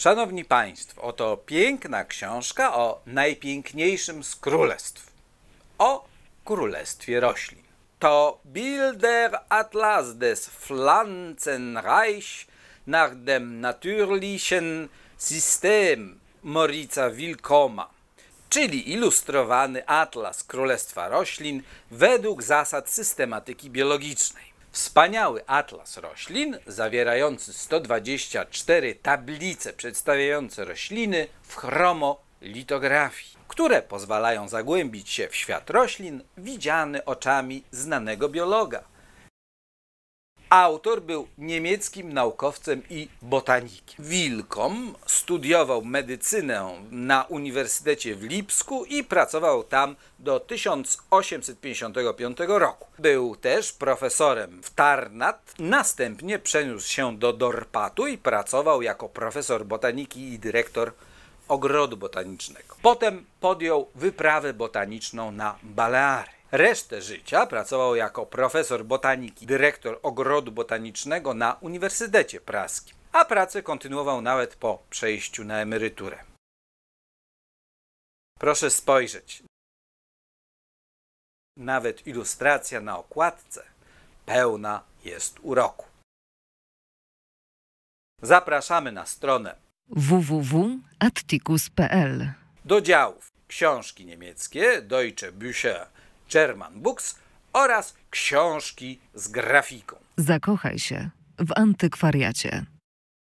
Szanowni Państwo, oto piękna książka o najpiękniejszym z królestw. O królestwie roślin. To Bilder Atlas des Pflanzenreich nach dem natürlichen System Morica Wilkoma, czyli ilustrowany atlas Królestwa Roślin według zasad systematyki biologicznej. Wspaniały atlas roślin, zawierający 124 tablice przedstawiające rośliny w chromolitografii, które pozwalają zagłębić się w świat roślin widziany oczami znanego biologa. Autor był niemieckim naukowcem i botanikiem. Wilkom studiował medycynę na Uniwersytecie w Lipsku i pracował tam do 1855 roku. Był też profesorem w Tarnat, następnie przeniósł się do Dorpatu i pracował jako profesor botaniki i dyrektor ogrodu botanicznego. Potem podjął wyprawę botaniczną na Baleary. Resztę życia pracował jako profesor botaniki, dyrektor ogrodu botanicznego na Uniwersytecie Praskim, a pracę kontynuował nawet po przejściu na emeryturę. Proszę spojrzeć. Nawet ilustracja na okładce pełna jest uroku. Zapraszamy na stronę www.atticus.pl do działów książki niemieckie Deutsche Bücher German Books oraz książki z grafiką. Zakochaj się w antykwariacie.